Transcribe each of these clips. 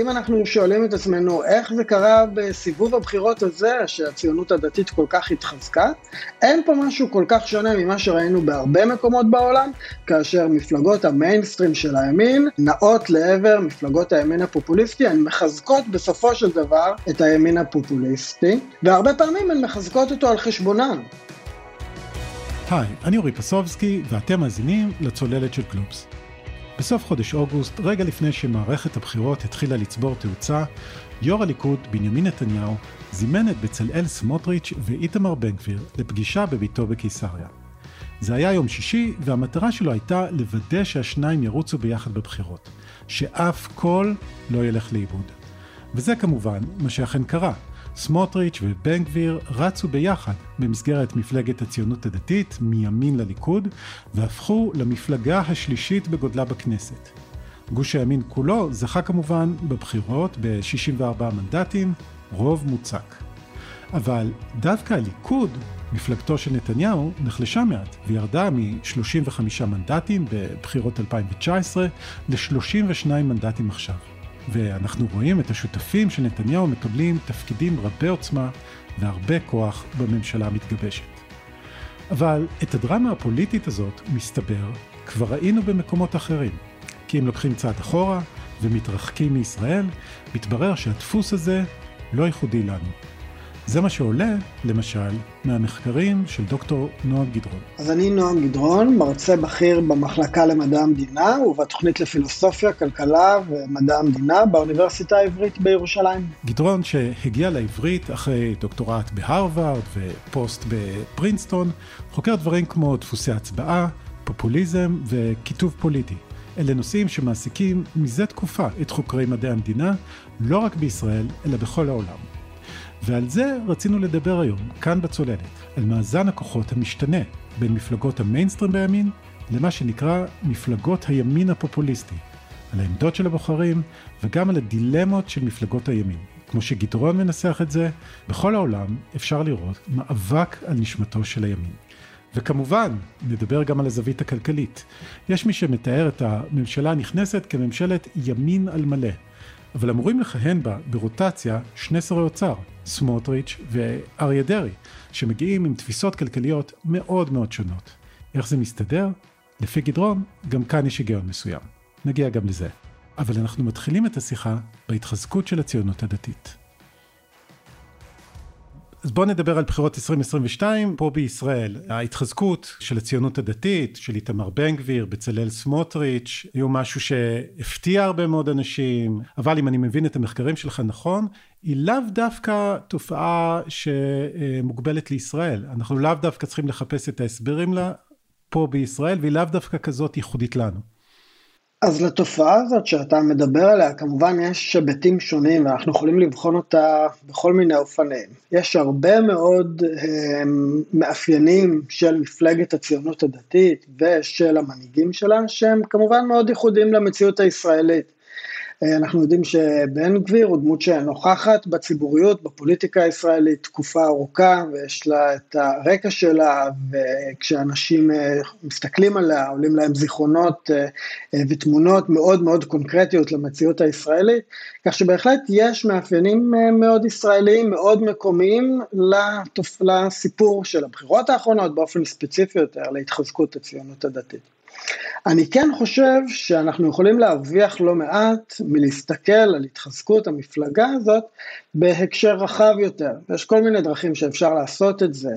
אם אנחנו שואלים את עצמנו איך זה קרה בסיבוב הבחירות הזה, שהציונות הדתית כל כך התחזקה, אין פה משהו כל כך שונה ממה שראינו בהרבה מקומות בעולם, כאשר מפלגות המיינסטרים של הימין נעות לעבר מפלגות הימין הפופוליסטי, הן מחזקות בסופו של דבר את הימין הפופוליסטי, והרבה פעמים הן מחזקות אותו על חשבונן. היי, אני אורי פסובסקי, ואתם מאזינים לצוללת של קלובס. בסוף חודש אוגוסט, רגע לפני שמערכת הבחירות התחילה לצבור תאוצה, יו"ר הליכוד, בנימין נתניהו, זימן את בצלאל סמוטריץ' ואיתמר בן גביר לפגישה בביתו בקיסריה. זה היה יום שישי, והמטרה שלו הייתה לוודא שהשניים ירוצו ביחד בבחירות, שאף קול לא ילך לאיבוד. וזה כמובן מה שאכן קרה. סמוטריץ' ובן גביר רצו ביחד במסגרת מפלגת הציונות הדתית מימין לליכוד והפכו למפלגה השלישית בגודלה בכנסת. גוש הימין כולו זכה כמובן בבחירות ב-64 מנדטים, רוב מוצק. אבל דווקא הליכוד, מפלגתו של נתניהו, נחלשה מעט וירדה מ-35 מנדטים בבחירות 2019 ל-32 מנדטים עכשיו. ואנחנו רואים את השותפים של נתניהו מקבלים תפקידים רבי עוצמה והרבה כוח בממשלה המתגבשת. אבל את הדרמה הפוליטית הזאת, מסתבר, כבר ראינו במקומות אחרים. כי אם לוקחים צעד אחורה ומתרחקים מישראל, מתברר שהדפוס הזה לא ייחודי לנו. זה מה שעולה, למשל, מהמחקרים של דוקטור נועם גדרון. אז אני נועם גדרון, מרצה בכיר במחלקה למדע המדינה ובתוכנית לפילוסופיה, כלכלה ומדע המדינה באוניברסיטה העברית בירושלים. גדרון שהגיע לעברית אחרי דוקטורט בהרווארד ופוסט בפרינסטון, חוקר דברים כמו דפוסי הצבעה, פופוליזם וכיתוב פוליטי. אלה נושאים שמעסיקים מזה תקופה את חוקרי מדעי המדינה, לא רק בישראל, אלא בכל העולם. ועל זה רצינו לדבר היום, כאן בצוללת, על מאזן הכוחות המשתנה בין מפלגות המיינסטרים בימין למה שנקרא מפלגות הימין הפופוליסטי, על העמדות של הבוחרים וגם על הדילמות של מפלגות הימין. כמו שגדרון מנסח את זה, בכל העולם אפשר לראות מאבק על נשמתו של הימין. וכמובן, נדבר גם על הזווית הכלכלית. יש מי שמתאר את הממשלה הנכנסת כממשלת ימין על מלא. אבל אמורים לכהן בה ברוטציה שני שרי אוצר, סמוטריץ' ואריה דרעי, שמגיעים עם תפיסות כלכליות מאוד מאוד שונות. איך זה מסתדר? לפי גדרון, גם כאן יש היגיון מסוים. נגיע גם לזה. אבל אנחנו מתחילים את השיחה בהתחזקות של הציונות הדתית. אז בואו נדבר על בחירות 2022 פה בישראל. ההתחזקות של הציונות הדתית, של איתמר בן גביר, בצלאל סמוטריץ', היו משהו שהפתיע הרבה מאוד אנשים, אבל אם אני מבין את המחקרים שלך נכון, היא לאו דווקא תופעה שמוגבלת לישראל. אנחנו לאו דווקא צריכים לחפש את ההסברים לה פה בישראל, והיא לאו דווקא כזאת ייחודית לנו. אז לתופעה הזאת שאתה מדבר עליה, כמובן יש היבטים שונים ואנחנו יכולים לבחון אותה בכל מיני אופנים. יש הרבה מאוד הם, אה, מאפיינים של מפלגת הציונות הדתית ושל המנהיגים שלה, שהם כמובן מאוד ייחודיים למציאות הישראלית. אה, אנחנו יודעים שבן גביר הוא דמות שנוכחת בציבוריות, בפוליטיקה הישראלית תקופה ארוכה ויש לה את הרקע שלה וכשאנשים אה, מסתכלים עליה עולים להם זיכרונות אה, ותמונות מאוד מאוד קונקרטיות למציאות הישראלית, כך שבהחלט יש מאפיינים מאוד ישראליים, מאוד מקומיים לסיפור של הבחירות האחרונות באופן ספציפי יותר להתחזקות הציונות הדתית. אני כן חושב שאנחנו יכולים להרוויח לא מעט מלהסתכל על התחזקות המפלגה הזאת בהקשר רחב יותר. יש כל מיני דרכים שאפשר לעשות את זה.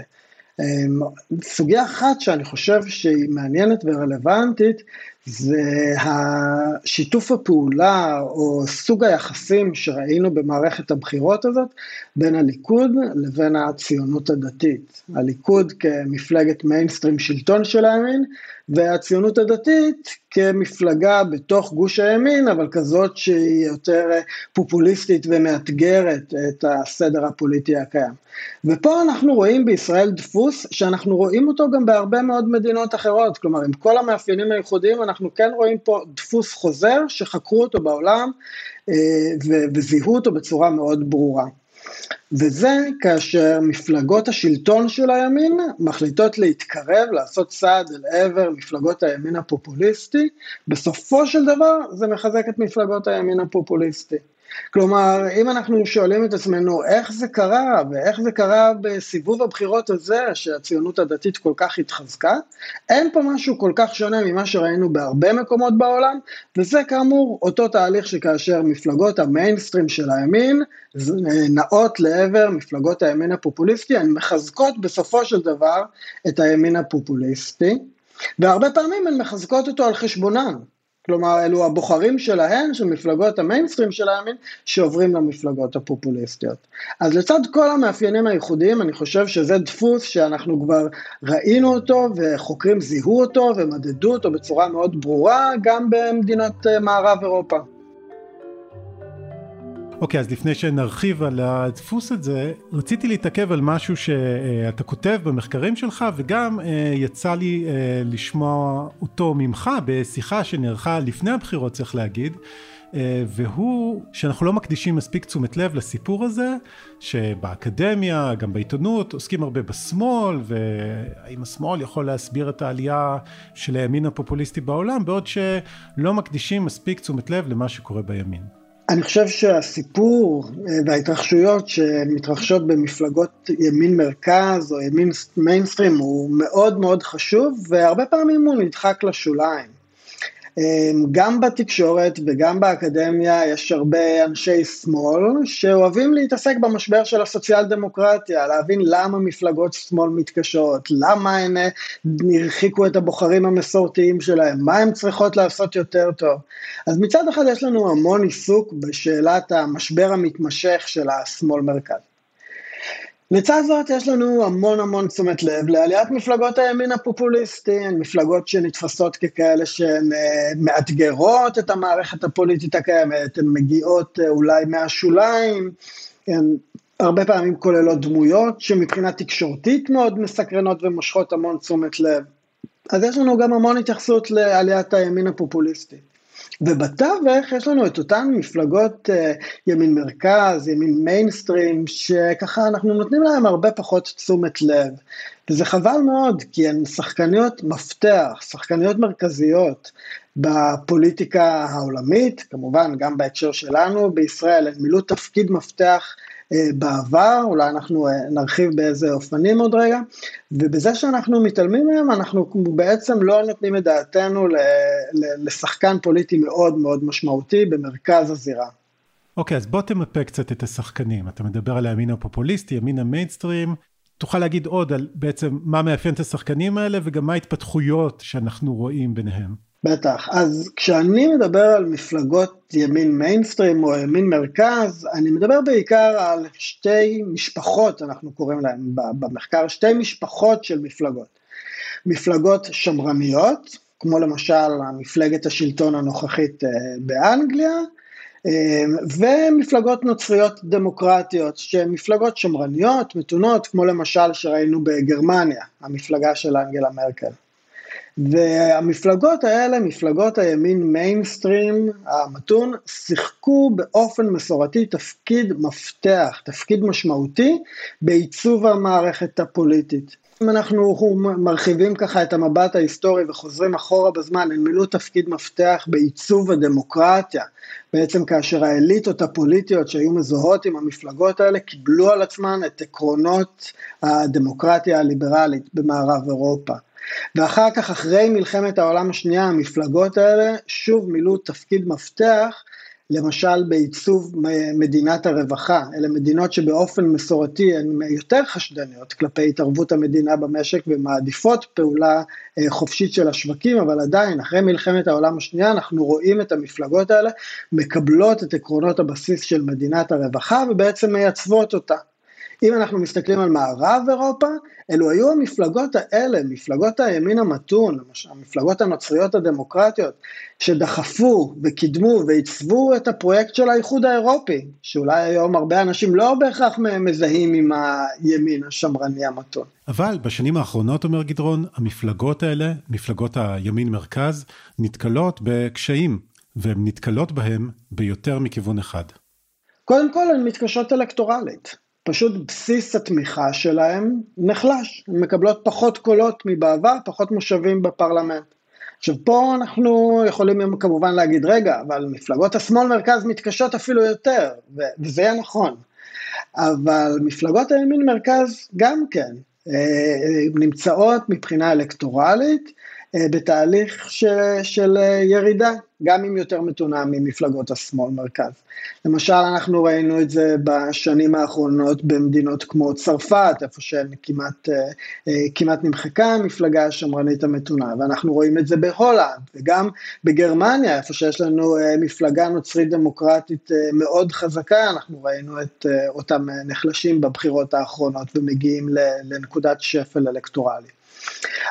אמ, סוגיה אחת שאני חושב שהיא מעניינת ורלוונטית זה השיתוף הפעולה או סוג היחסים שראינו במערכת הבחירות הזאת בין הליכוד לבין הציונות הדתית. הליכוד כמפלגת מיינסטרים שלטון של הימין והציונות הדתית כמפלגה בתוך גוש הימין, אבל כזאת שהיא יותר פופוליסטית ומאתגרת את הסדר הפוליטי הקיים. ופה אנחנו רואים בישראל דפוס שאנחנו רואים אותו גם בהרבה מאוד מדינות אחרות, כלומר עם כל המאפיינים הייחודיים אנחנו כן רואים פה דפוס חוזר שחקרו אותו בעולם אה, וזיהו אותו בצורה מאוד ברורה. וזה כאשר מפלגות השלטון של הימין מחליטות להתקרב, לעשות צעד אל עבר מפלגות הימין הפופוליסטי, בסופו של דבר זה מחזק את מפלגות הימין הפופוליסטי. כלומר, אם אנחנו שואלים את עצמנו איך זה קרה, ואיך זה קרה בסיבוב הבחירות הזה, שהציונות הדתית כל כך התחזקה, אין פה משהו כל כך שונה ממה שראינו בהרבה מקומות בעולם, וזה כאמור אותו תהליך שכאשר מפלגות המיינסטרים של הימין נעות לעבר מפלגות הימין הפופוליסטי, הן מחזקות בסופו של דבר את הימין הפופוליסטי, והרבה פעמים הן מחזקות אותו על חשבונן. כלומר, אלו הבוחרים שלהן, של מפלגות המיינסטרים של הימין, שעוברים למפלגות הפופוליסטיות. אז לצד כל המאפיינים הייחודיים, אני חושב שזה דפוס שאנחנו כבר ראינו אותו, וחוקרים זיהו אותו ומדדו אותו בצורה מאוד ברורה, גם במדינות אה, מערב אירופה. אוקיי, okay, אז לפני שנרחיב על הדפוס הזה, רציתי להתעכב על משהו שאתה כותב במחקרים שלך, וגם אה, יצא לי אה, לשמוע אותו ממך בשיחה שנערכה לפני הבחירות, צריך להגיד. אה, והוא שאנחנו לא מקדישים מספיק תשומת לב לסיפור הזה, שבאקדמיה, גם בעיתונות, עוסקים הרבה בשמאל, והאם השמאל יכול להסביר את העלייה של הימין הפופוליסטי בעולם, בעוד שלא מקדישים מספיק תשומת לב למה שקורה בימין. אני חושב שהסיפור אה, וההתרחשויות שמתרחשות במפלגות ימין מרכז או ימין מיינסטרים הוא מאוד מאוד חשוב והרבה פעמים הוא נדחק לשוליים. אמ, גם בתקשורת וגם באקדמיה יש הרבה אנשי שמאל שאוהבים להתעסק במשבר של הסוציאל דמוקרטיה, להבין למה מפלגות שמאל מתקשות, למה הן אה, הרחיקו את הבוחרים המסורתיים שלהם, מה הן צריכות לעשות יותר טוב. אז מצד אחד יש לנו המון עיסוק בשאלת המשבר המתמשך של השמאל מרכז. לצד זאת יש לנו המון המון תשומת לב לעליית מפלגות הימין הפופוליסטי, מפלגות שנתפסות ככאלה שהן אה, מאתגרות את המערכת הפוליטית הקיימת, הן מגיעות אה, אולי מהשוליים, הן הרבה פעמים כוללות דמויות שמבחינה תקשורתית מאוד מסקרנות ומושכות המון תשומת לב. אז יש לנו גם המון התייחסות לעליית הימין הפופוליסטי. ובתווך יש לנו את אותן מפלגות uh, ימין מרכז, ימין מיינסטרים, שככה אנחנו נותנים להם הרבה פחות תשומת לב. וזה חבל מאוד, כי הן שחקניות מפתח, שחקניות מרכזיות בפוליטיקה העולמית, כמובן גם בהקשר שלנו בישראל, הן מילאו תפקיד מפתח אה, בעבר, אולי אנחנו אה, נרחיב באיזה אופנים עוד רגע, ובזה שאנחנו מתעלמים מהם, אנחנו בעצם לא נותנים את דעתנו לשחקן פוליטי מאוד מאוד משמעותי במרכז הזירה. אוקיי, okay, אז בוא תמפה קצת את השחקנים. אתה מדבר על הימין הפופוליסטי, ימין המיינסטרים. תוכל להגיד עוד על בעצם מה מאפיין את השחקנים האלה וגם מה ההתפתחויות שאנחנו רואים ביניהם. בטח. אז כשאני מדבר על מפלגות ימין מיינסטרים או ימין מרכז, אני מדבר בעיקר על שתי משפחות, אנחנו קוראים להן במחקר, שתי משפחות של מפלגות. מפלגות שמרניות, כמו למשל מפלגת השלטון הנוכחית אה, באנגליה, אה, ומפלגות נוצריות דמוקרטיות, שהן מפלגות שמרניות, מתונות, כמו למשל שראינו בגרמניה, המפלגה של אנגלה מרקל. והמפלגות האלה, מפלגות הימין מיינסטרים המתון, שיחקו באופן מסורתי תפקיד מפתח, תפקיד משמעותי בעיצוב המערכת הפוליטית. אם אנחנו מרחיבים ככה את המבט ההיסטורי וחוזרים אחורה בזמן, הם מילאו תפקיד מפתח בעיצוב הדמוקרטיה. בעצם כאשר האליטות הפוליטיות שהיו מזוהות עם המפלגות האלה קיבלו על עצמן את עקרונות הדמוקרטיה הליברלית במערב אירופה. ואחר כך, אחרי מלחמת העולם השנייה, המפלגות האלה שוב מילאו תפקיד מפתח, למשל בעיצוב מדינת הרווחה, אלה מדינות שבאופן מסורתי הן יותר חשדניות כלפי התערבות המדינה במשק ומעדיפות פעולה אה, חופשית של השווקים, אבל עדיין אחרי מלחמת העולם השנייה אנחנו רואים את המפלגות האלה מקבלות את עקרונות הבסיס של מדינת הרווחה ובעצם מייצבות אותה. אם אנחנו מסתכלים על מערב אירופה, אלו היו המפלגות האלה, מפלגות הימין המתון, המפלגות הנוצריות הדמוקרטיות, שדחפו וקידמו ועיצבו את הפרויקט של האיחוד האירופי, שאולי היום הרבה אנשים לא בהכרח מזהים עם הימין השמרני המתון. אבל בשנים האחרונות, אומר גדרון, המפלגות האלה, מפלגות הימין מרכז, נתקלות בקשיים, והן נתקלות בהם ביותר מכיוון אחד. קודם כל הן מתקשות אלקטורלית. פשוט בסיס התמיכה שלהם נחלש, הן מקבלות פחות קולות מבעבר, פחות מושבים בפרלמנט. עכשיו פה אנחנו יכולים כמובן להגיד, רגע, אבל מפלגות השמאל מרכז מתקשות אפילו יותר, וזה יהיה נכון. אבל מפלגות הימין מרכז גם כן אה, נמצאות מבחינה אלקטורלית אה, בתהליך ש, של אה, ירידה, גם אם יותר מתונה ממפלגות השמאל מרכז. למשל, אנחנו ראינו את זה בשנים האחרונות במדינות כמו צרפת, איפה שכמעט כמעט נמחקה המפלגה השמרנית המתונה, ואנחנו רואים את זה בהולנד, וגם בגרמניה, איפה שיש לנו מפלגה נוצרית דמוקרטית מאוד חזקה, אנחנו ראינו את אותם נחלשים בבחירות האחרונות ומגיעים לנקודת שפל אלקטורלי.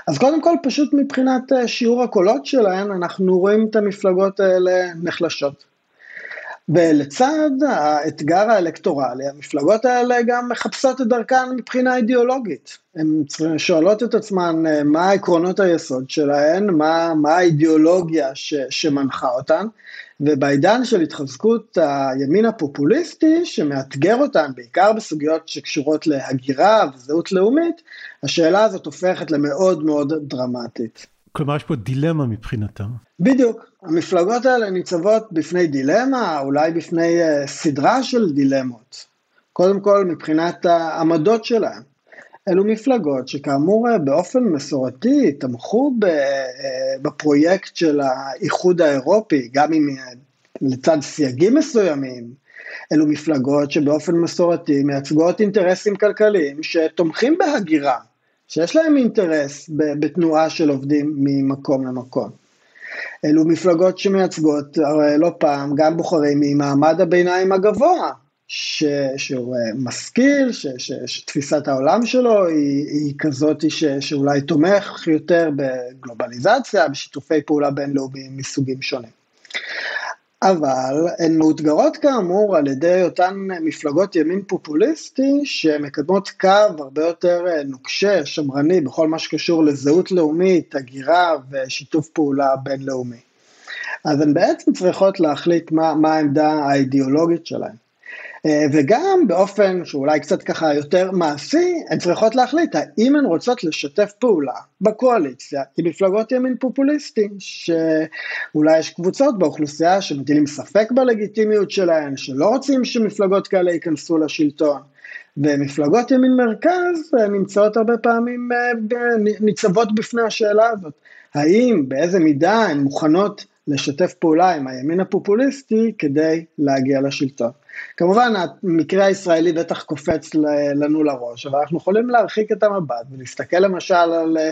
אז קודם כל, פשוט מבחינת אה, שיעור הקולות שלהן, אנחנו רואים את המפלגות האלה נחלשות. ולצד האתגר האלקטורלי, המפלגות האלה גם מחפשות את דרכן מבחינה אידיאולוגית. הן שואלות את עצמן אה, מה עקרונות היסוד שלהן, מה, מה האידיאולוגיה ש, שמנחה אותן, ובעידן של התחזקות הימין הפופוליסטי, שמאתגר אותן בעיקר בסוגיות שקשורות להגירה וזהות לאומית, השאלה הזאת הופכת למאוד מאוד דרמטית. כלומר, יש פה דילמה מבחינתם. בדיוק. המפלגות האלה ניצבות בפני דילמה, אולי בפני uh, סדרה של דילמות. קודם כל, מבחינת העמדות שלהן. אלו מפלגות שכאמור אה, באופן מסורתי תמכו אה, בפרויקט של האיחוד האירופי, גם אם לצד סייגים מסוימים. אלו מפלגות שבאופן מסורתי מייצגות אינטרסים כלכליים שתומכים בהגירה, שיש להם אינטרס בתנועה של עובדים ממקום למקום. אלו מפלגות שמייצגות לא פעם גם בוחרים ממעמד הביניים הגבוה, ש, שהוא אה, משכיל, ש, ש, שתפיסת העולם שלו היא, היא כזאת ש, שאולי תומך יותר בגלובליזציה, בשיתופי פעולה בינלאומיים מסוגים שונים. אבל הן מאותגרות כאמור על ידי אותן מפלגות ימין פופוליסטי שמקדמות קו הרבה יותר אה, נוקשה, שמרני, בכל מה שקשור לזהות לאומית, הגירה ושיתוף פעולה בינלאומי. אז הן בעצם צריכות להחליט מה, מה העמדה האידיאולוגית שלהן. אה, וגם באופן שאולי קצת ככה יותר מעשי, הן צריכות להחליט האם הן רוצות לשתף פעולה בקואליציה עם מפלגות ימין פופוליסטיים, שאולי יש קבוצות באוכלוסייה שמטילים ספק בלגיטימיות שלהן, שלא רוצים שמפלגות כאלה ייכנסו לשלטון. ומפלגות ימין מרכז אה, נמצאות הרבה פעמים, אה, ניצבות בפני השאלה הזאת. האם, באיזה מידה הן מוכנות לשתף פעולה עם הימין הפופוליסטי כדי להגיע לשלטון. כמובן, המקרה הישראלי בטח קופץ לנו לראש, אבל אנחנו יכולים להרחיק את המבט ולהסתכל למשל על אה,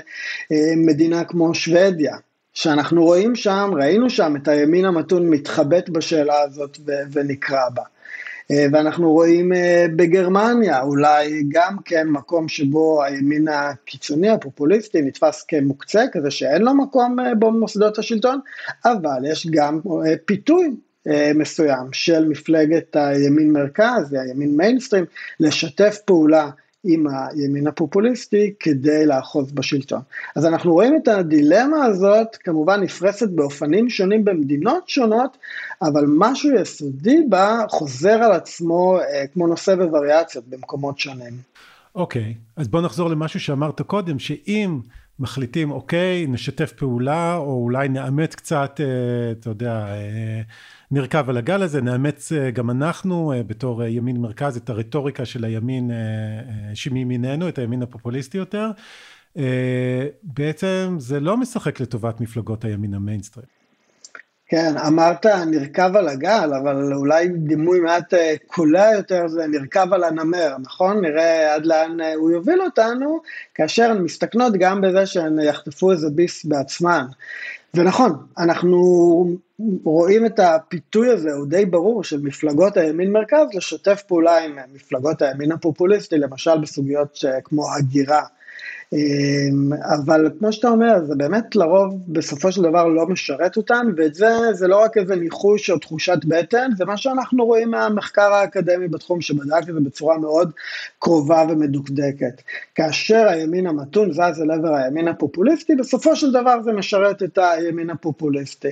מדינה כמו שוודיה, שאנחנו רואים שם, ראינו שם את הימין המתון מתחבט בשאלה הזאת ונקרע בה. אה, ואנחנו רואים אה, בגרמניה אולי גם כן מקום שבו הימין הקיצוני הפופוליסטי נתפס כמוקצה, כזה שאין לו מקום במוסדות השלטון, אבל יש גם פיתוי מסוים של מפלגת הימין מרכז, הימין מיינסטרים, לשתף פעולה עם הימין הפופוליסטי כדי לאחוז בשלטון. אז אנחנו רואים את הדילמה הזאת כמובן נפרסת באופנים שונים במדינות שונות, אבל משהו יסודי בה חוזר על עצמו אה, כמו נושא בווריאציות במקומות שונים. אוקיי, אז בוא נחזור למשהו שאמרת קודם, שאם מחליטים, אוקיי, נשתף פעולה, או אולי נאמץ קצת, אה, אתה יודע, אה, נרכב על הגל הזה, נאמץ אה, גם אנחנו בתור ימין מרכז את הרטוריקה של הימין שמימיננו, את הימין הפופוליסטי יותר. בעצם זה לא משחק לטובת מפלגות הימין המיינסטרים. כן, אמרת נרכב על הגל, אבל אולי דימוי מעט אה, קולע יותר זה נרכב על הנמר, נכון? נראה עד לאן אה, הוא יוביל אותנו, כאשר הן מסתכנות גם בזה שהן יחטפו איזה ביס בעצמן. ונכון, אנחנו רואים את הפיתוי הזה, הוא די ברור, של מפלגות הימין מרכז לשתף פעולה עם מפלגות הימין הפופוליסטי, למשל בסוגיות כמו הגירה. אמ, אבל כמו שאתה אומר, זה באמת לרוב בסופו של דבר לא משרת אותן, ואת זה, זה לא רק איזה ניחוש או תחושת בטן, זה מה שאנחנו רואים מהמחקר האקדמי בתחום שבדק את זה בצורה מאוד קרובה ומדוקדקת. כאשר הימין המתון זז אל עבר הימין הפופוליסטי, בסופו של דבר זה משרת את הימין הפופוליסטי.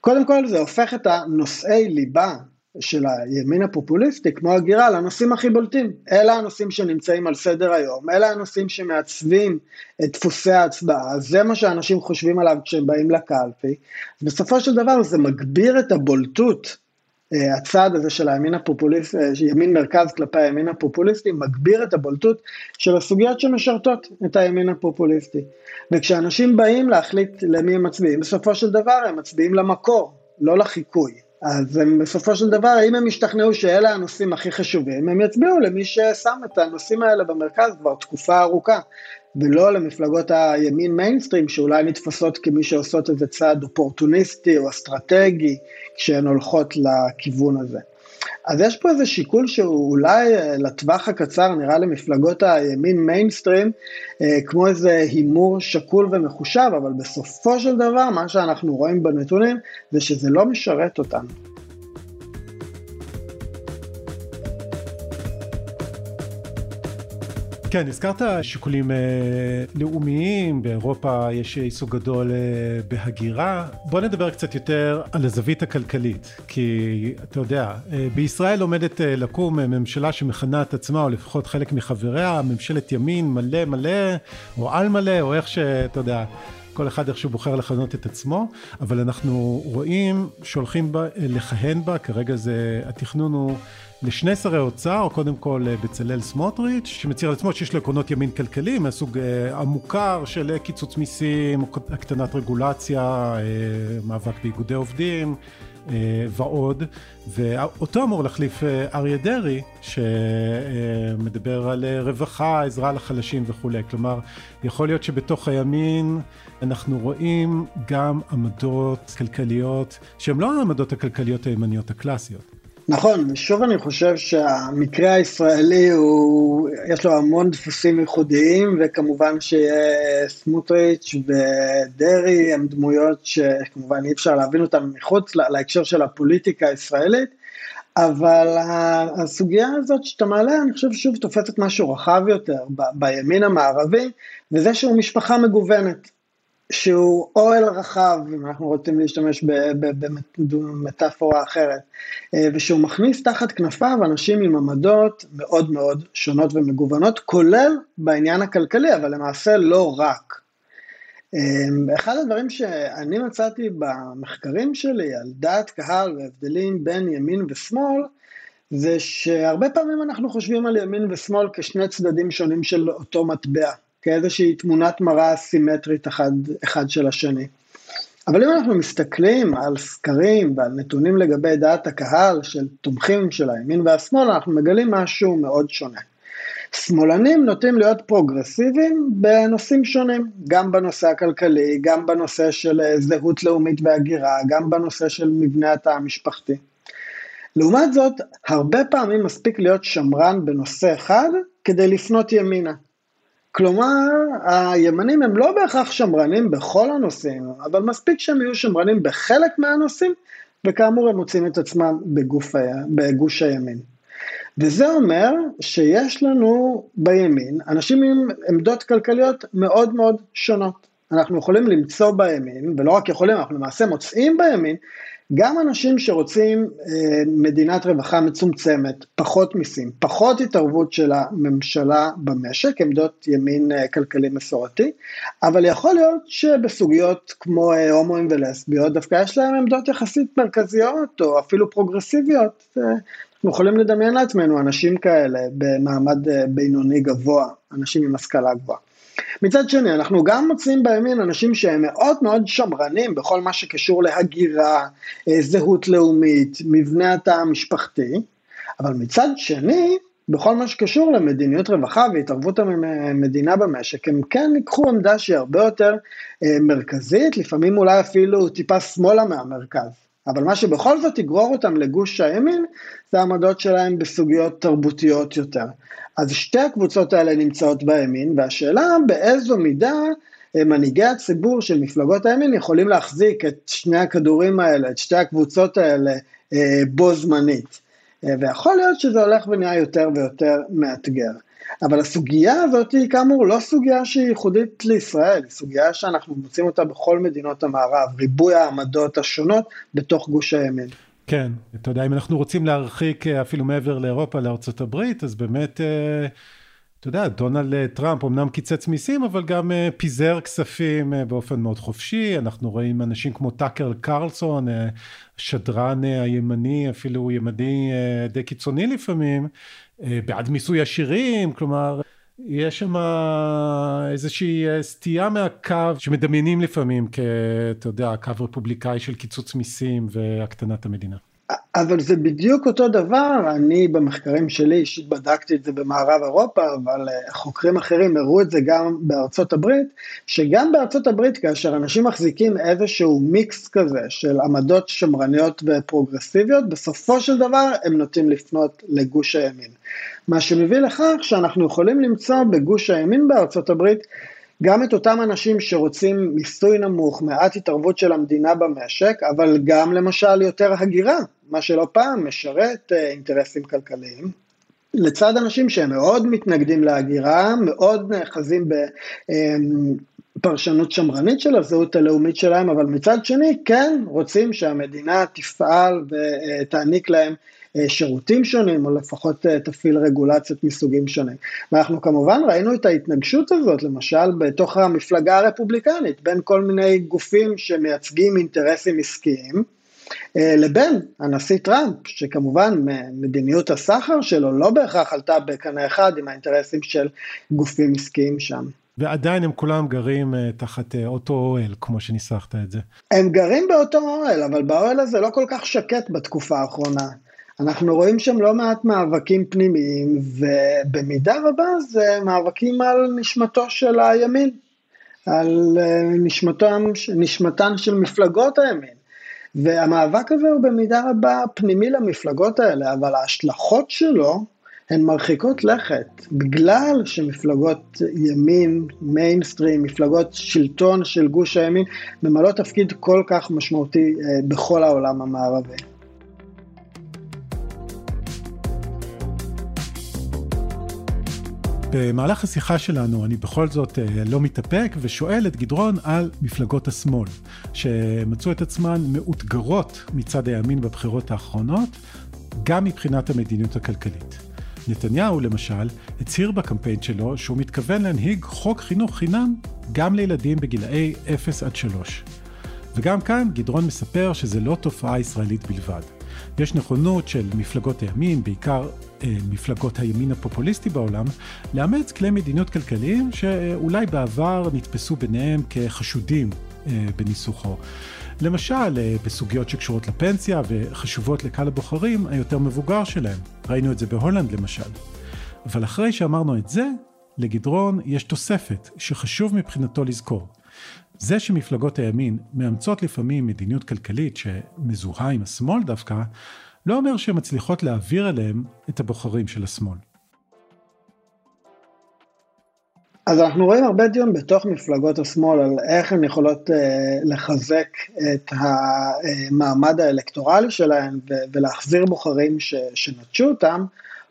קודם כל זה הופך את הנושאי ליבה של הימין הפופוליסטי, כמו הגירה, לנושאים הכי בולטים. אלה הנושאים שנמצאים על סדר היום, אלה הנושאים שמעצבים את דפוסי ההצבעה, זה מה שאנשים חושבים עליו כשהם באים לקלפי. בסופו של דבר זה מגביר את הבולטות אה, הצעד הזה של הימין הפופוליסטי, אה, ימין מרכז כלפי הימין הפופוליסטי, מגביר את הבולטות של הסוגיות שמשרתות את הימין הפופוליסטי. וכשאנשים באים להחליט למי הם מצביעים, בסופו של דבר הם מצביעים למקור, לא לחיקוי. אז הם בסופו של דבר, אם הם ישתכנעו שאלה הנושאים הכי חשובים, הם יצביעו למי ששם את הנושאים האלה במרכז כבר תקופה ארוכה. ולא למפלגות הימין מיינסטרים שאולי נתפסות כמי שעושות איזה צעד אופורטוניסטי או אסטרטגי כשהן הולכות לכיוון הזה. אז יש פה איזה שיקול שהוא אולי אה, לטווח הקצר נראה למפלגות הימין מיינסטרים אה, כמו איזה הימור שקול ומחושב, אבל בסופו של דבר מה שאנחנו רואים בנתונים זה שזה לא משרת אותנו. כן, הזכרת שיקולים אה, לאומיים, באירופה יש עיסוק גדול אה, בהגירה. בוא נדבר קצת יותר על הזווית הכלכלית, כי אתה יודע, אה, בישראל עומדת אה, לקום ממשלה שמכנה את עצמה, או לפחות חלק מחבריה, ממשלת ימין מלא מלא, או על מלא, או איך שאתה יודע. כל אחד איך שהוא בוחר לכנות את עצמו, אבל אנחנו רואים שהולכים בה, לכהן בה, כרגע זה, התכנון הוא לשני שרי אוצר, קודם כל אה, בצלאל סמוטריץ', שמצהיר על עצמו שיש לו עקרונות ימין כלכלי מהסוג אה, המוכר של קיצוץ מיסים, הקטנת רגולציה, אה, מאבק באיגודי עובדים. ועוד, ואותו אמור להחליף אריה דרעי, שמדבר על רווחה, עזרה לחלשים וכולי. כלומר, יכול להיות שבתוך הימין אנחנו רואים גם עמדות כלכליות שהן לא העמדות הכלכליות הימניות הקלאסיות. נכון, ושוב אני חושב שהמקרה הישראלי הוא, יש לו המון דפוסים ייחודיים, וכמובן שסמוטריץ' ודרעי הם דמויות שכמובן אי אפשר להבין אותן מחוץ להקשר של הפוליטיקה הישראלית, אבל הסוגיה הזאת שאתה מעלה, אני חושב שוב תופסת משהו רחב יותר בימין המערבי, וזה שהוא משפחה מגוונת. שהוא אוהל רחב, אם אנחנו רוצים להשתמש במטאפורה אחרת, אה, ושהוא מכניס תחת כנפיו אנשים עם עמדות מאוד מאוד שונות ומגוונות, כולל בעניין הכלכלי, אבל למעשה לא רק. אה, אחד הדברים שאני מצאתי במחקרים שלי על דעת קהל והבדלים בין ימין ושמאל, זה שהרבה פעמים אנחנו חושבים על ימין ושמאל כשני צדדים שונים של אותו מטבע. כאיזושהי תמונת מראה סימטרית אחד, אחד של השני. אבל אם אנחנו מסתכלים על סקרים ועל נתונים לגבי דעת הקהל של תומכים של הימין והשמאל, אנחנו מגלים משהו מאוד שונה. שמאלנים נוטים להיות פרוגרסיביים בנושאים שונים, גם בנושא הכלכלי, גם בנושא של זהות לאומית והגירה, גם בנושא של מבנה התא המשפחתי. לעומת זאת, הרבה פעמים מספיק להיות שמרן בנושא אחד כדי לפנות ימינה. כלומר, הימנים הם לא בהכרח שמרנים בכל הנושאים, אבל מספיק שהם יהיו שמרנים בחלק מהנושאים, וכאמור הם מוצאים את עצמם בגוף, בגוש הימין. וזה אומר שיש לנו בימין אנשים עם עמדות כלכליות מאוד מאוד שונות. אנחנו יכולים למצוא בימין, ולא רק יכולים, אנחנו למעשה מוצאים בימין, גם אנשים שרוצים אה, מדינת רווחה מצומצמת, פחות מיסים, פחות התערבות של הממשלה במשק, עמדות ימין אה, כלכלי מסורתי, אבל יכול להיות שבסוגיות כמו אה, הומואים ולסביות דווקא יש להם עמדות יחסית מרכזיות או אפילו פרוגרסיביות. אה, אנחנו יכולים לדמיין לעצמנו אנשים כאלה במעמד אה, בינוני גבוה, אנשים עם השכלה גבוהה. מצד שני, אנחנו גם מוצאים בימין אנשים שהם מאוד מאוד שמרנים בכל מה שקשור להגירה, אה, זהות לאומית, מבנה התא המשפחתי, אבל מצד שני, בכל מה שקשור למדיניות רווחה והתערבות המדינה במשק, הם כן ייקחו עמדה שהיא הרבה יותר אה, מרכזית, לפעמים אולי אפילו טיפה שמאלה מהמרכז. אבל מה שבכל זאת יגרור אותם לגוש הימין, זה העמדות שלהם בסוגיות תרבותיות יותר. אז שתי הקבוצות האלה נמצאות בימין, והשאלה באיזו מידה אה, מנהיגי הציבור של מפלגות הימין יכולים להחזיק את שני הכדורים האלה, את שתי הקבוצות האלה אה, בו זמנית. אה, ויכול להיות שזה הולך ונהיה יותר ויותר מאתגר. אבל הסוגיה הזאת היא כאמור לא סוגיה שהיא ייחודית לישראל, היא סוגיה שאנחנו מוצאים אותה בכל מדינות המערב, ריבוי העמדות השונות בתוך גוש הימין. כן, אתה יודע, אם אנחנו רוצים להרחיק אפילו מעבר לאירופה, לארצות הברית, אז באמת... אתה יודע, דונלד טראמפ אמנם קיצץ מיסים, אבל גם פיזר כספים באופן מאוד חופשי. אנחנו רואים אנשים כמו טאקר קרלסון, שדרן הימני, אפילו ימני די קיצוני לפעמים, בעד מיסוי עשירים, כלומר, יש שם איזושהי סטייה מהקו שמדמיינים לפעמים כאתה יודע, קו רפובליקאי של קיצוץ מיסים והקטנת המדינה. אבל זה בדיוק אותו דבר, אני במחקרים שלי אישית בדקתי את זה במערב אירופה, אבל אה, חוקרים אחרים הראו את זה גם בארצות הברית, שגם בארצות הברית כאשר אנשים מחזיקים איזשהו מיקס כזה של עמדות שמרניות ופרוגרסיביות, בסופו של דבר הם נוטים לפנות לגוש הימין. מה שמביא לכך שאנחנו יכולים למצוא בגוש הימין בארצות הברית גם את אותם אנשים שרוצים מיסוי נמוך, מעט התערבות של המדינה במשק, אבל גם למשל יותר הגירה, מה שלא פעם משרת אה, אינטרסים כלכליים. לצד אנשים שהם מאוד מתנגדים להגירה, מאוד נאחזים בפרשנות אמ, שמרנית של הזהות הלאומית שלהם, אבל מצד שני כן רוצים שהמדינה תפעל ותעניק להם אה, שירותים שונים, או לפחות אה, תפעיל רגולציות מסוגים שונים. ואנחנו כמובן ראינו את ההתנגשות הזאת, למשל בתוך המפלגה הרפובליקנית, בין כל מיני גופים שמייצגים אינטרסים עסקיים, אה, לבין הנשיא טראמפ, שכמובן מדיניות הסחר שלו לא בהכרח עלתה בקנה אחד עם האינטרסים של גופים עסקיים שם. ועדיין הם כולם גרים תחת אותו אוהל, כמו שניסחת את זה. הם גרים באותו אוהל, אבל באוהל הזה לא כל כך שקט בתקופה האחרונה. אנחנו רואים שם לא מעט מאבקים פנימיים, ובמידה רבה זה מאבקים על נשמתו של הימין, על אה, נשמתם, נשמתן של מפלגות הימין. והמאבק הזה הוא במידה רבה פנימי למפלגות האלה, אבל ההשלכות שלו הן מרחיקות לכת, בגלל שמפלגות ימין, מיינסטרים, מפלגות שלטון של גוש הימין, ממלאות תפקיד כל כך משמעותי אה, בכל העולם המערבי. במהלך השיחה שלנו אני בכל זאת אה, לא מתאפק ושואל את גדרון על מפלגות השמאל, שמצאו את עצמן מאותגרות מצד הימין בבחירות האחרונות, גם מבחינת המדיניות הכלכלית. נתניהו, למשל, הצהיר בקמפיין שלו שהוא מתכוון להנהיג חוק חינוך חינם גם לילדים בגילאי 0 עד 3. וגם כאן גדרון מספר שזה לא תופעה ישראלית בלבד. יש נכונות של מפלגות הימין, בעיקר מפלגות הימין הפופוליסטי בעולם, לאמץ כלי מדיניות כלכליים שאולי בעבר נתפסו ביניהם כחשודים אה, בניסוחו. למשל, אה, בסוגיות שקשורות לפנסיה וחשובות לקהל הבוחרים היותר מבוגר שלהם. ראינו את זה בהולנד למשל. אבל אחרי שאמרנו את זה, לגדרון יש תוספת שחשוב מבחינתו לזכור. זה שמפלגות הימין מאמצות לפעמים מדיניות כלכלית שמזוהה עם השמאל דווקא, לא אומר שהן מצליחות להעביר אליהם את הבוחרים של השמאל. אז אנחנו רואים הרבה דיון בתוך מפלגות השמאל על איך הן יכולות אה, לחזק את המעמד האלקטורלי שלהן ולהחזיר בוחרים ש, שנטשו אותם.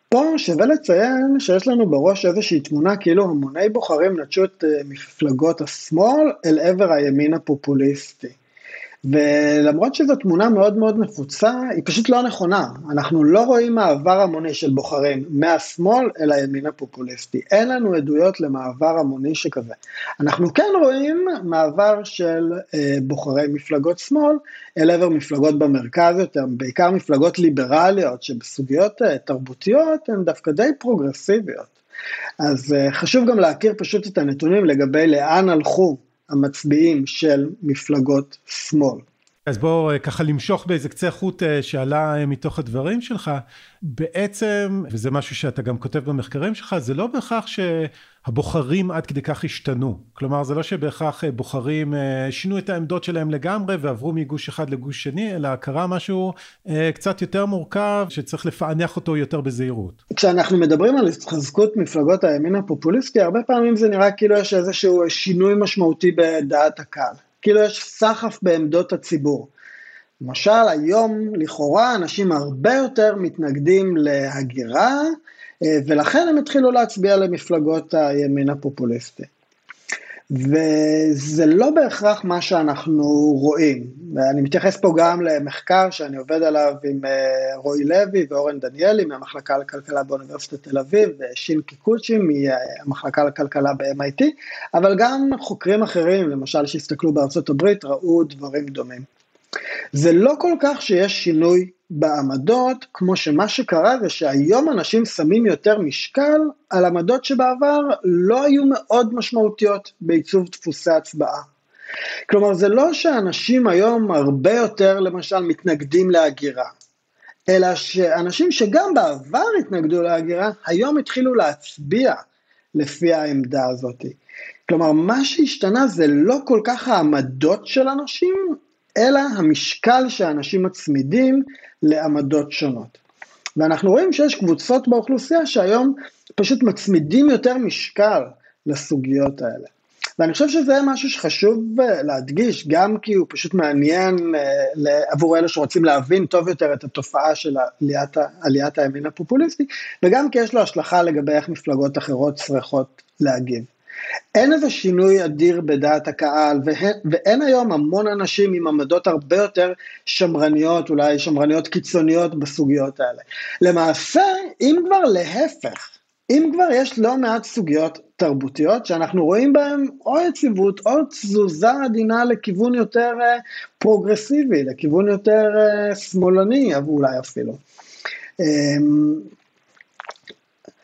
פה שווה לציין שיש לנו בראש איזושהי תמונה כאילו המוני בוחרים נטשו את אה, מפלגות השמאל אל עבר הימין הפופוליסטי. ולמרות שזו תמונה מאוד מאוד נפוצה, היא פשוט לא נכונה. אנחנו לא רואים מעבר המוני של בוחרים מהשמאל אל הימין הפופוליסטי. אין לנו עדויות למעבר המוני שכזה. אנחנו כן רואים מעבר של אה, בוחרי מפלגות שמאל אל עבר מפלגות במרכז יותר, בעיקר מפלגות ליברליות שבסוגיות אה, תרבותיות הן דווקא די פרוגרסיביות. אז אה, חשוב גם להכיר פשוט את הנתונים לגבי לאן הלכו המצביעים של מפלגות שמאל. אז בואו אה, ככה למשוך באיזה קצה חוט אה, שעלה אה, מתוך הדברים שלך, בעצם, וזה משהו שאתה גם כותב במחקרים שלך, זה לא בהכרח שהבוחרים עד כדי כך השתנו. כלומר, זה לא שבהכרח בוחרים שינו את העמדות שלהם לגמרי ועברו מגוש אחד לגוש שני, אלא קרה משהו קצת יותר מורכב, שצריך לפענח אותו יותר בזהירות. כשאנחנו מדברים על התחזקות מפלגות הימין הפופוליסטי, הרבה פעמים זה נראה כאילו יש איזשהו שינוי משמעותי בדעת הקהל. כאילו יש סחף בעמדות הציבור. למשל, היום לכאורה אנשים הרבה יותר מתנגדים להגירה, אה, ולכן הם התחילו להצביע למפלגות הימין הפופוליסטי. וזה לא בהכרח מה שאנחנו רואים. ואני מתייחס פה גם למחקר שאני עובד עליו עם אה, רועי לוי ואורן דניאלי מהמחלקה לכלכלה באוניברסיטת תל אביב, ושין קיקוצ'י מהמחלקה לכלכלה ב-MIT, אבל גם חוקרים אחרים, למשל שהסתכלו בארצות הברית, ראו דברים דומים. זה לא כל כך שיש שינוי בעמדות, כמו שמה שקרה זה שהיום אנשים שמים יותר משקל על עמדות שבעבר לא היו מאוד משמעותיות בעיצוב דפוסי הצבעה. כלומר, זה לא שאנשים היום הרבה יותר למשל מתנגדים להגירה, אלא שאנשים שגם בעבר התנגדו להגירה, היום התחילו להצביע לפי העמדה הזאת. כלומר, מה שהשתנה זה לא כל כך העמדות של אנשים, אלא המשקל שאנשים מצמידים לעמדות שונות. ואנחנו רואים שיש קבוצות באוכלוסייה שהיום פשוט מצמידים יותר משקל לסוגיות האלה. ואני חושב שזה משהו שחשוב אה, להדגיש, גם כי הוא פשוט מעניין אה, עבור אלה שרוצים להבין טוב יותר את התופעה של עליית, עליית הימין הפופוליסטי, וגם כי יש לו השלכה לגבי איך מפלגות אחרות צריכות להגיב. אין איזה שינוי אדיר בדעת הקהל, והן, ואין היום המון אנשים עם עמדות הרבה יותר שמרניות, אולי שמרניות קיצוניות בסוגיות האלה. למעשה, אם כבר להפך, אם כבר יש לא מעט סוגיות תרבותיות שאנחנו רואים בהן או יציבות או תזוזה עדינה לכיוון יותר אה, פרוגרסיבי, לכיוון יותר אה, שמאלני אולי אפילו.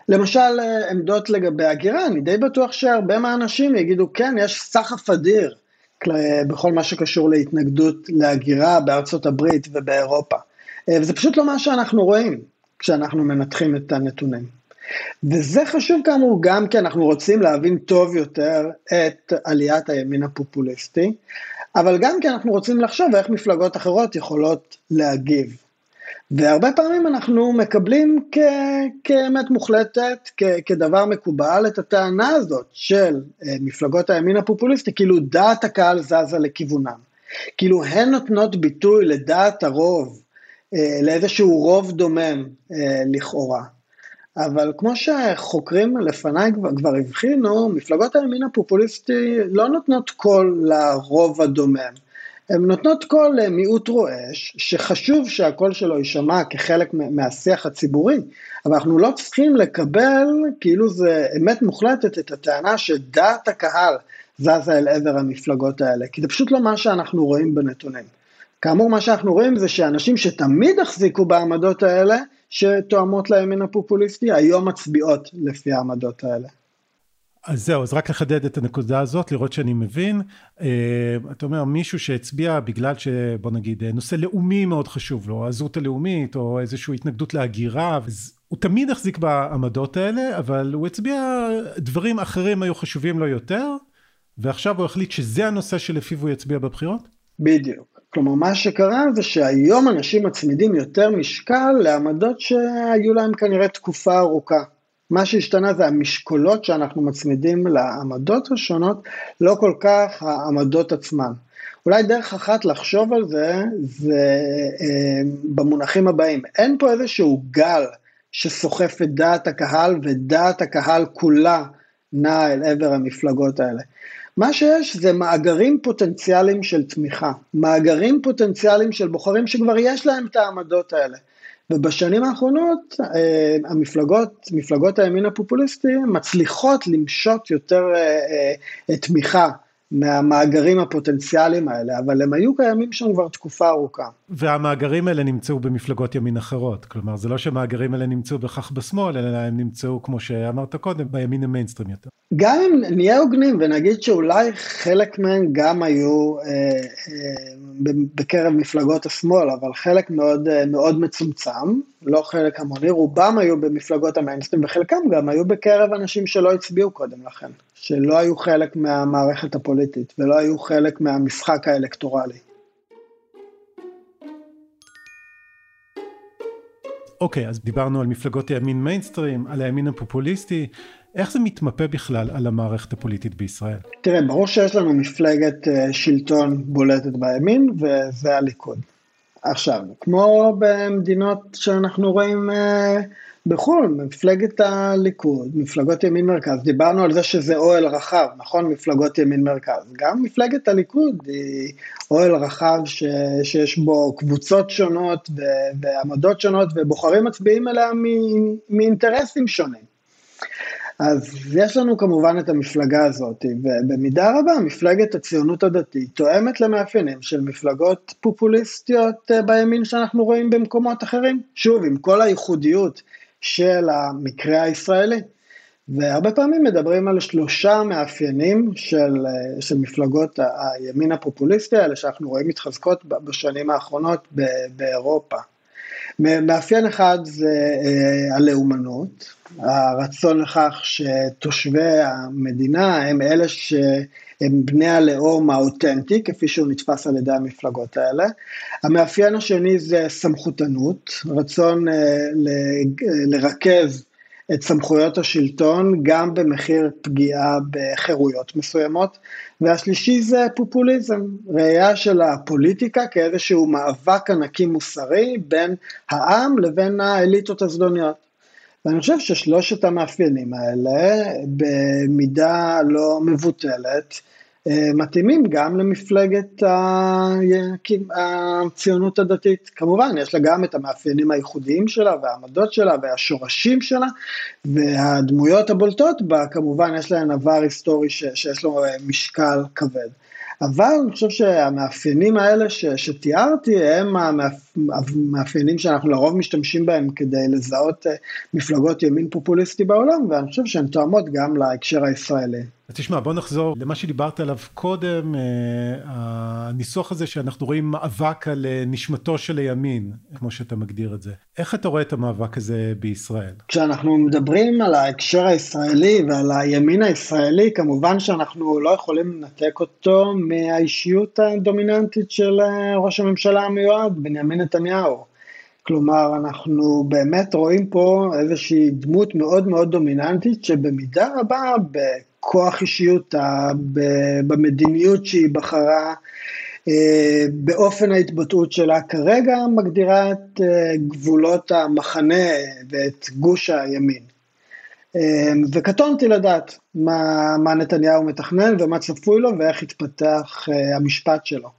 למשל אה, עמדות לגבי הגירה, אני די בטוח שהרבה מהאנשים יגידו כן, יש סחף אדיר בכל מה שקשור להתנגדות להגירה בארצות הברית ובאירופה. וזה פשוט לא מה שאנחנו רואים כשאנחנו מנתחים את הנתונים. וזה חשוב כאמור גם כי אנחנו רוצים להבין טוב יותר את עליית הימין הפופוליסטי, אבל גם כי אנחנו רוצים לחשוב איך מפלגות אחרות יכולות להגיב. והרבה פעמים אנחנו מקבלים כ, כאמת מוחלטת, כ, כדבר מקובל, את הטענה הזאת של אה, מפלגות הימין הפופוליסטי, כאילו דעת הקהל זזה לכיוונם. כאילו הן נותנות ביטוי לדעת הרוב, אה, לאיזשהו רוב דומם אה, לכאורה. אבל כמו שחוקרים לפניי כבר, הבחינו, מפלגות הימין הפופוליסטי לא נותנות קול לרוב הדומם. הן נותנות קול למיעוט רועש, שחשוב שהקול שלו יישמע כחלק מהשיח הציבורי, אבל אנחנו לא צריכים לקבל כאילו זה אמת מוחלטת את הטענה שדעת הקהל זזה אל עבר המפלגות האלה, כי זה פשוט לא מה שאנחנו רואים בנתונים. כאמור, מה שאנחנו רואים זה שאנשים שתמיד החזיקו בעמדות האלה, שתואמות לימין הפופוליסטי, היום מצביעות לפי העמדות האלה. אז זהו, אז רק לחדד את הנקודה הזאת, לראות שאני מבין. Uh, אתה אומר, מישהו שהצביע בגלל שבוא נגיד נושא לאומי מאוד חשוב לו, הזהות הלאומית, או איזושהי התנגדות להגירה, הוא תמיד החזיק בעמדות האלה, אבל הוא הצביע, דברים אחרים היו חשובים לו יותר, ועכשיו הוא החליט שזה הנושא שלפיו הוא יצביע בבחירות? בדיוק. כלומר, מה שקרה זה שהיום אנשים מצמידים יותר משקל לעמדות שהיו להם כנראה תקופה ארוכה. מה שהשתנה זה המשקולות שאנחנו מצמידים לעמדות השונות, לא כל כך העמדות עצמן. אולי דרך אחת לחשוב על זה, זה אה, במונחים הבאים. אין פה איזשהו גל שסוחף את דעת הקהל, ודעת הקהל כולה נעה אל עבר המפלגות האלה. מה שיש זה מאגרים פוטנציאליים של תמיכה, מאגרים פוטנציאליים של בוחרים שכבר יש להם את העמדות האלה. ובשנים האחרונות אה, המפלגות, מפלגות הימין הפופוליסטי מצליחות למשות יותר אה, אה, תמיכה מהמאגרים הפוטנציאליים האלה, אבל הם היו קיימים שם כבר תקופה ארוכה. והמאגרים האלה נמצאו במפלגות ימין אחרות, כלומר זה לא שהמאגרים האלה נמצאו בכך בשמאל, אלא הם נמצאו, כמו שאמרת קודם, בימין המיינסטרים יותר. גם אם נהיה הוגנים ונגיד שאולי חלק מהם גם היו אה, אה, בקרב מפלגות השמאל, אבל חלק מאוד, אה, מאוד מצומצם, לא חלק המוני, רובם היו במפלגות המיינסטרים וחלקם גם היו בקרב אנשים שלא הצביעו קודם לכן. שלא היו חלק מהמערכת הפוליטית ולא היו חלק מהמשחק האלקטורלי. אוקיי, okay, אז דיברנו על מפלגות הימין מיינסטרים, על הימין הפופוליסטי, איך זה מתמפה בכלל על המערכת הפוליטית בישראל? תראה, ברור שיש לנו מפלגת אה, שלטון בולטת בימין, וזה הליכוד. עכשיו, כמו במדינות שאנחנו רואים בחו"ל, מפלגת הליכוד, מפלגות ימין מרכז, דיברנו על זה שזה אוהל רחב, נכון? מפלגות ימין מרכז. גם מפלגת הליכוד היא אוהל רחב ש, שיש בו קבוצות שונות ו, ועמדות שונות, ובוחרים מצביעים אליה מאינטרסים שונים. אז יש לנו כמובן את המפלגה הזאת, ובמידה רבה מפלגת הציונות הדתית תואמת למאפיינים של מפלגות פופוליסטיות אה, בימין שאנחנו רואים במקומות אחרים. שוב, עם כל הייחודיות של המקרה הישראלי. והרבה פעמים מדברים על שלושה מאפיינים של, אה, של מפלגות הימין הפופוליסטי האלה שאנחנו רואים מתחזקות בשנים האחרונות באירופה. מאפיין אחד זה אה, הלאומנות, הרצון לכך שתושבי המדינה הם אלה שהם בני הלאום האותנטי, כפי שהוא נתפס על ידי המפלגות האלה. המאפיין השני זה סמכותנות, רצון אה, לרכז את סמכויות השלטון גם במחיר פגיעה בחירויות מסוימות. והשלישי זה פופוליזם, ראייה של הפוליטיקה כאיזשהו מאבק ענקי מוסרי בין העם לבין האליטות הזדוניות. ואני חושב ששלושת המאפיינים האלה, במידה לא מבוטלת, אה, מתאימים גם למפלגת הציונות הדתית. כמובן, יש לה גם את המאפיינים הייחודיים שלה והעמדות שלה והשורשים שלה, והדמויות הבולטות בה, כמובן, יש להן עבר היסטורי שיש לו אה, משקל כבד. אבל אני חושב שהמאפיינים האלה ש, שתיארתי הם המאפיינים שאנחנו לרוב משתמשים בהם כדי לזהות אה, מפלגות ימין פופוליסטי בעולם, ואני חושב שהן תואמות גם להקשר הישראלי. אז תשמע, בוא נחזור למה שדיברת עליו קודם, אה, הניסוח הזה שאנחנו רואים מאבק על אה, נשמתו של הימין, כמו שאתה מגדיר את זה. איך אתה רואה את המאבק הזה בישראל? כשאנחנו מדברים על ההקשר הישראלי ועל הימין הישראלי, כמובן שאנחנו לא יכולים לנתק אותו מהאישיות הדומיננטית של אה, ראש הממשלה המיועד, בנימין נתניהו. כלומר, אנחנו באמת רואים פה איזושהי דמות מאוד מאוד דומיננטית, שבמידה רבה, בכוח אישיותה, במדיניות שהיא בחרה, אה, באופן ההתבטאות שלה כרגע, מגדירה את אה, גבולות המחנה ואת גוש הימין. אה, וקטונתי לדעת מה, מה נתניהו מתכנן ומה צפוי לו ואיך יתפתח המשפט שלו.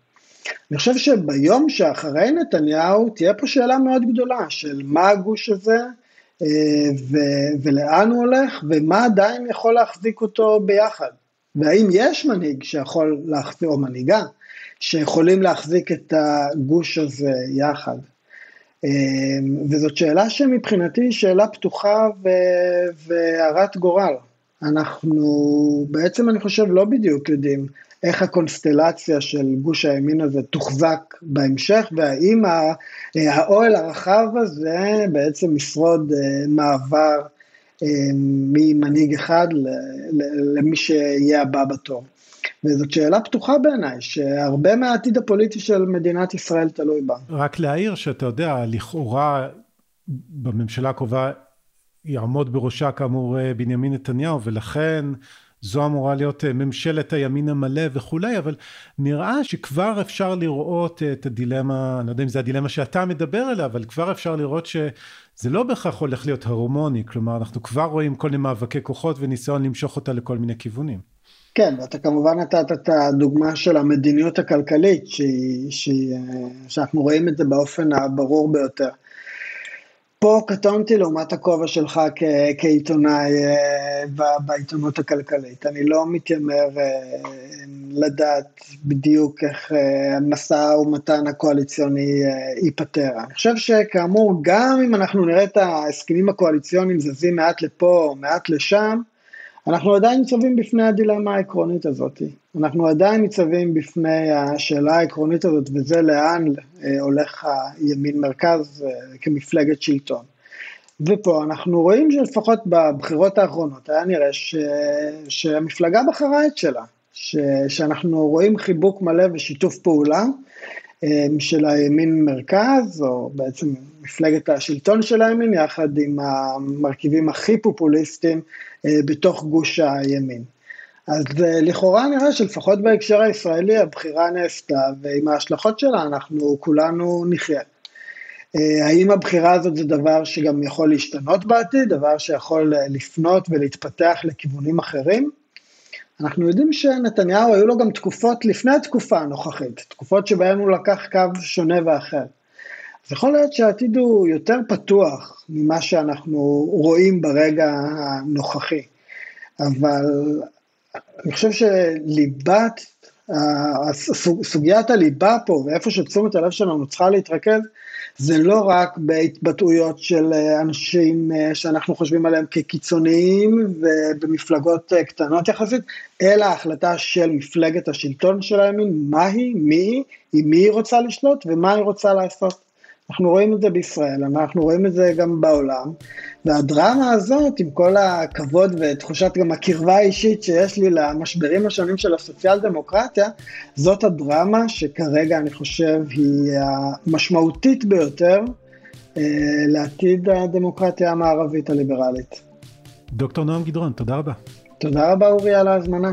אני חושב שביום שאחרי נתניהו תהיה פה שאלה מאוד גדולה של מה הגוש הזה ו- ולאן הוא הולך ומה עדיין יכול להחזיק אותו ביחד. והאם יש מנהיג שיכול להחזיק, או מנהיגה, שיכולים להחזיק את הגוש הזה יחד. אה, וזאת שאלה שמבחינתי היא שאלה פתוחה והרת גורל. אנחנו בעצם, אני חושב, לא בדיוק יודעים איך הקונסטלציה של גוש הימין הזה תוחזק בהמשך, והאם האוהל הרחב הזה בעצם ישרוד אה, מעבר אה, ממנהיג אחד למי שיהיה הבא בתור. וזאת שאלה פתוחה בעיניי, שהרבה מהעתיד הפוליטי של מדינת ישראל תלוי בה. רק להעיר שאתה יודע, לכאורה בממשלה הקרובה יעמוד בראשה כאמור אה, בנימין נתניהו, ולכן זו אמורה להיות אה, ממשלת הימין המלא וכולי, אבל נראה שכבר אפשר לראות את הדילמה, אני לא יודע אם זה הדילמה שאתה מדבר עליה, אבל כבר אפשר לראות שזה לא בהכרח הולך להיות הרמוני, כלומר אנחנו כבר רואים כל מיני מאבקי כוחות וניסיון למשוך אותה לכל מיני כיוונים. כן, ואתה כמובן נתת את הדוגמה של המדיניות הכלכלית, שהיא, שהיא, אה, שאנחנו רואים את זה באופן הברור ביותר. פה קטונתי לעומת הכובע שלך כעיתונאי אה, בעיתונות הכלכלית. אני לא מתיימר אה, לדעת בדיוק איך אה, המשא ומתן הקואליציוני ייפתר. אני חושב שכאמור, גם אם אנחנו נראה את ההסכמים הקואליציוניים זזים מעט לפה, מעט לשם, אנחנו עדיין ניצבים בפני הדילמה העקרונית הזאת. אנחנו עדיין ניצבים בפני השאלה העקרונית הזאת, וזה לאן אה, הולך הימין מרכז אה, כמפלגת שלטון. ופה אנחנו רואים שלפחות בבחירות האחרונות היה נראה ש... שהמפלגה בחרה את שלה, ש... שאנחנו רואים חיבוק מלא ושיתוף פעולה אה, של הימין מרכז, או בעצם מפלגת השלטון של הימין, יחד עם המרכיבים הכי פופוליסטיים בתוך גוש הימין. אז אה, לכאורה נראה שלפחות בהקשר הישראלי הבחירה נעשתה, ועם ההשלכות שלה אנחנו כולנו נחיה. אה, האם הבחירה הזאת זה דבר שגם יכול להשתנות בעתיד, דבר שיכול לפנות ולהתפתח לכיוונים אחרים? אנחנו יודעים שנתניהו היו לו גם תקופות לפני התקופה הנוכחית, תקופות שבהן הוא לקח קו שונה ואחר. אז יכול להיות שהעתיד הוא יותר פתוח ממה שאנחנו רואים ברגע הנוכחי, אבל אני חושב שליבת, סוגיית הליבה פה ואיפה שתשומת הלב שלנו צריכה להתרכז, זה לא רק בהתבטאויות של אנשים שאנחנו חושבים עליהם כקיצוניים ובמפלגות קטנות יחסית, אלא החלטה של מפלגת השלטון של הימין, מהי, מי, עם מי היא רוצה לשלוט ומה היא רוצה לעשות. אנחנו רואים את זה בישראל, אנחנו רואים את זה גם בעולם, והדרמה הזאת, עם כל הכבוד ותחושת גם הקרבה האישית שיש לי למשברים השונים של הסוציאל דמוקרטיה, זאת הדרמה שכרגע אני חושב היא המשמעותית ביותר אה, לעתיד הדמוקרטיה המערבית הליברלית. דוקטור נועם גדרון, תודה רבה. תודה רבה אורי על ההזמנה.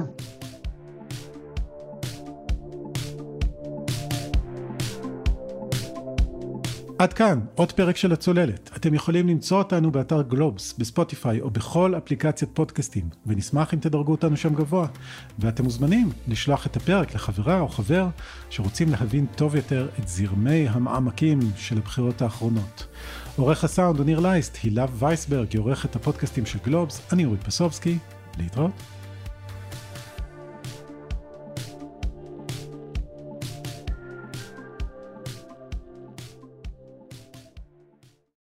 עד כאן, עוד פרק של הצוללת. אתם יכולים למצוא אותנו באתר גלובס, בספוטיפיי או בכל אפליקציית פודקאסטים, ונשמח אם תדרגו אותנו שם גבוה. ואתם מוזמנים לשלוח את הפרק לחברה או חבר שרוצים להבין טוב יותר את זרמי המעמקים של הבחירות האחרונות. עורך הסאונד הוא ניר לייסט, הילה וייסברג היא עורכת הפודקאסטים של גלובס, אני אורי פסובסקי, להתראות.